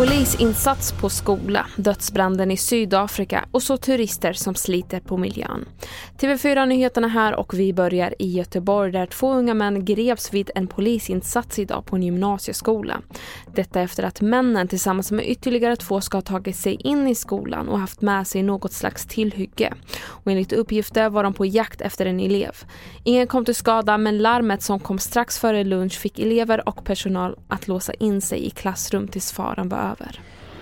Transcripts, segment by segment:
Polisinsats på skola, dödsbranden i Sydafrika och så turister som sliter på miljön. TV4-nyheterna här och vi börjar i Göteborg där två unga män greps vid en polisinsats idag på en gymnasieskola. Detta efter att männen tillsammans med ytterligare två ska ha tagit sig in i skolan och haft med sig något slags tillhygge. Och enligt uppgifter var de på jakt efter en elev. Ingen kom till skada men larmet som kom strax före lunch fick elever och personal att låsa in sig i klassrum tills faran var över.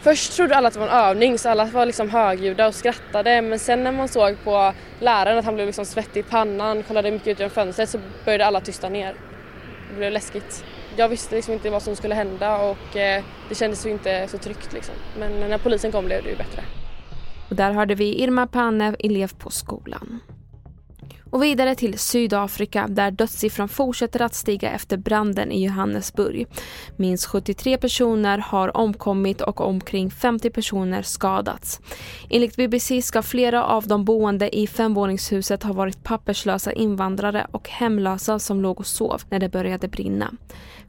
Först trodde alla att det var en övning så alla var liksom högljudda och skrattade men sen när man såg på läraren att han blev liksom svettig i pannan, kollade mycket ut genom fönstret så började alla tysta ner. Det blev läskigt. Jag visste liksom inte vad som skulle hända och eh, det kändes ju inte så tryggt liksom. Men när polisen kom blev det ju bättre. Och där hörde vi Irma Panev, elev på skolan. Och vidare till Sydafrika där dödssiffran fortsätter att stiga efter branden i Johannesburg. Minst 73 personer har omkommit och omkring 50 personer skadats. Enligt BBC ska flera av de boende i femvåningshuset ha varit papperslösa invandrare och hemlösa som låg och sov när det började brinna.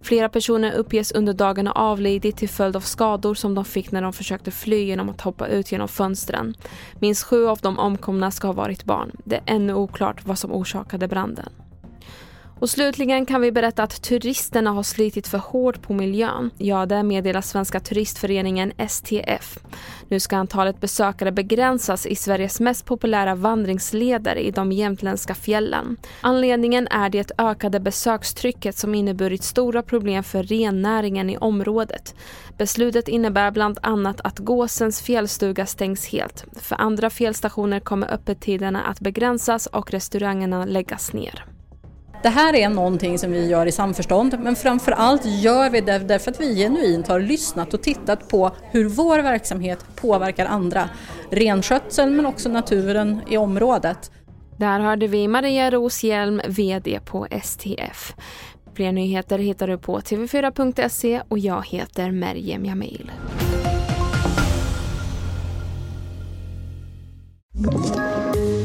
Flera personer uppges under dagen ha avlidit till följd av skador som de fick när de försökte fly genom att hoppa ut genom fönstren. Minst sju av de omkomna ska ha varit barn. Det är ännu oklart vad som orsakade branden. Och slutligen kan vi berätta att turisterna har slitit för hårt på miljön. Ja, det meddelar Svenska turistföreningen STF. Nu ska antalet besökare begränsas i Sveriges mest populära vandringsleder i de jämtländska fjällen. Anledningen är det ökade besökstrycket som inneburit stora problem för rennäringen i området. Beslutet innebär bland annat att Gåsens fjällstuga stängs helt. För andra fjällstationer kommer öppettiderna att begränsas och restaurangerna läggas ner. Det här är någonting som vi gör i samförstånd men framför allt gör vi det därför att vi genuint har lyssnat och tittat på hur vår verksamhet påverkar andra. Renskötseln men också naturen i området. Där hörde vi Maria Roshjelm, VD på STF. Fler nyheter hittar du på tv4.se och jag heter Merjem Jamil.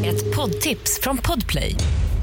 Ett poddtips från Podplay.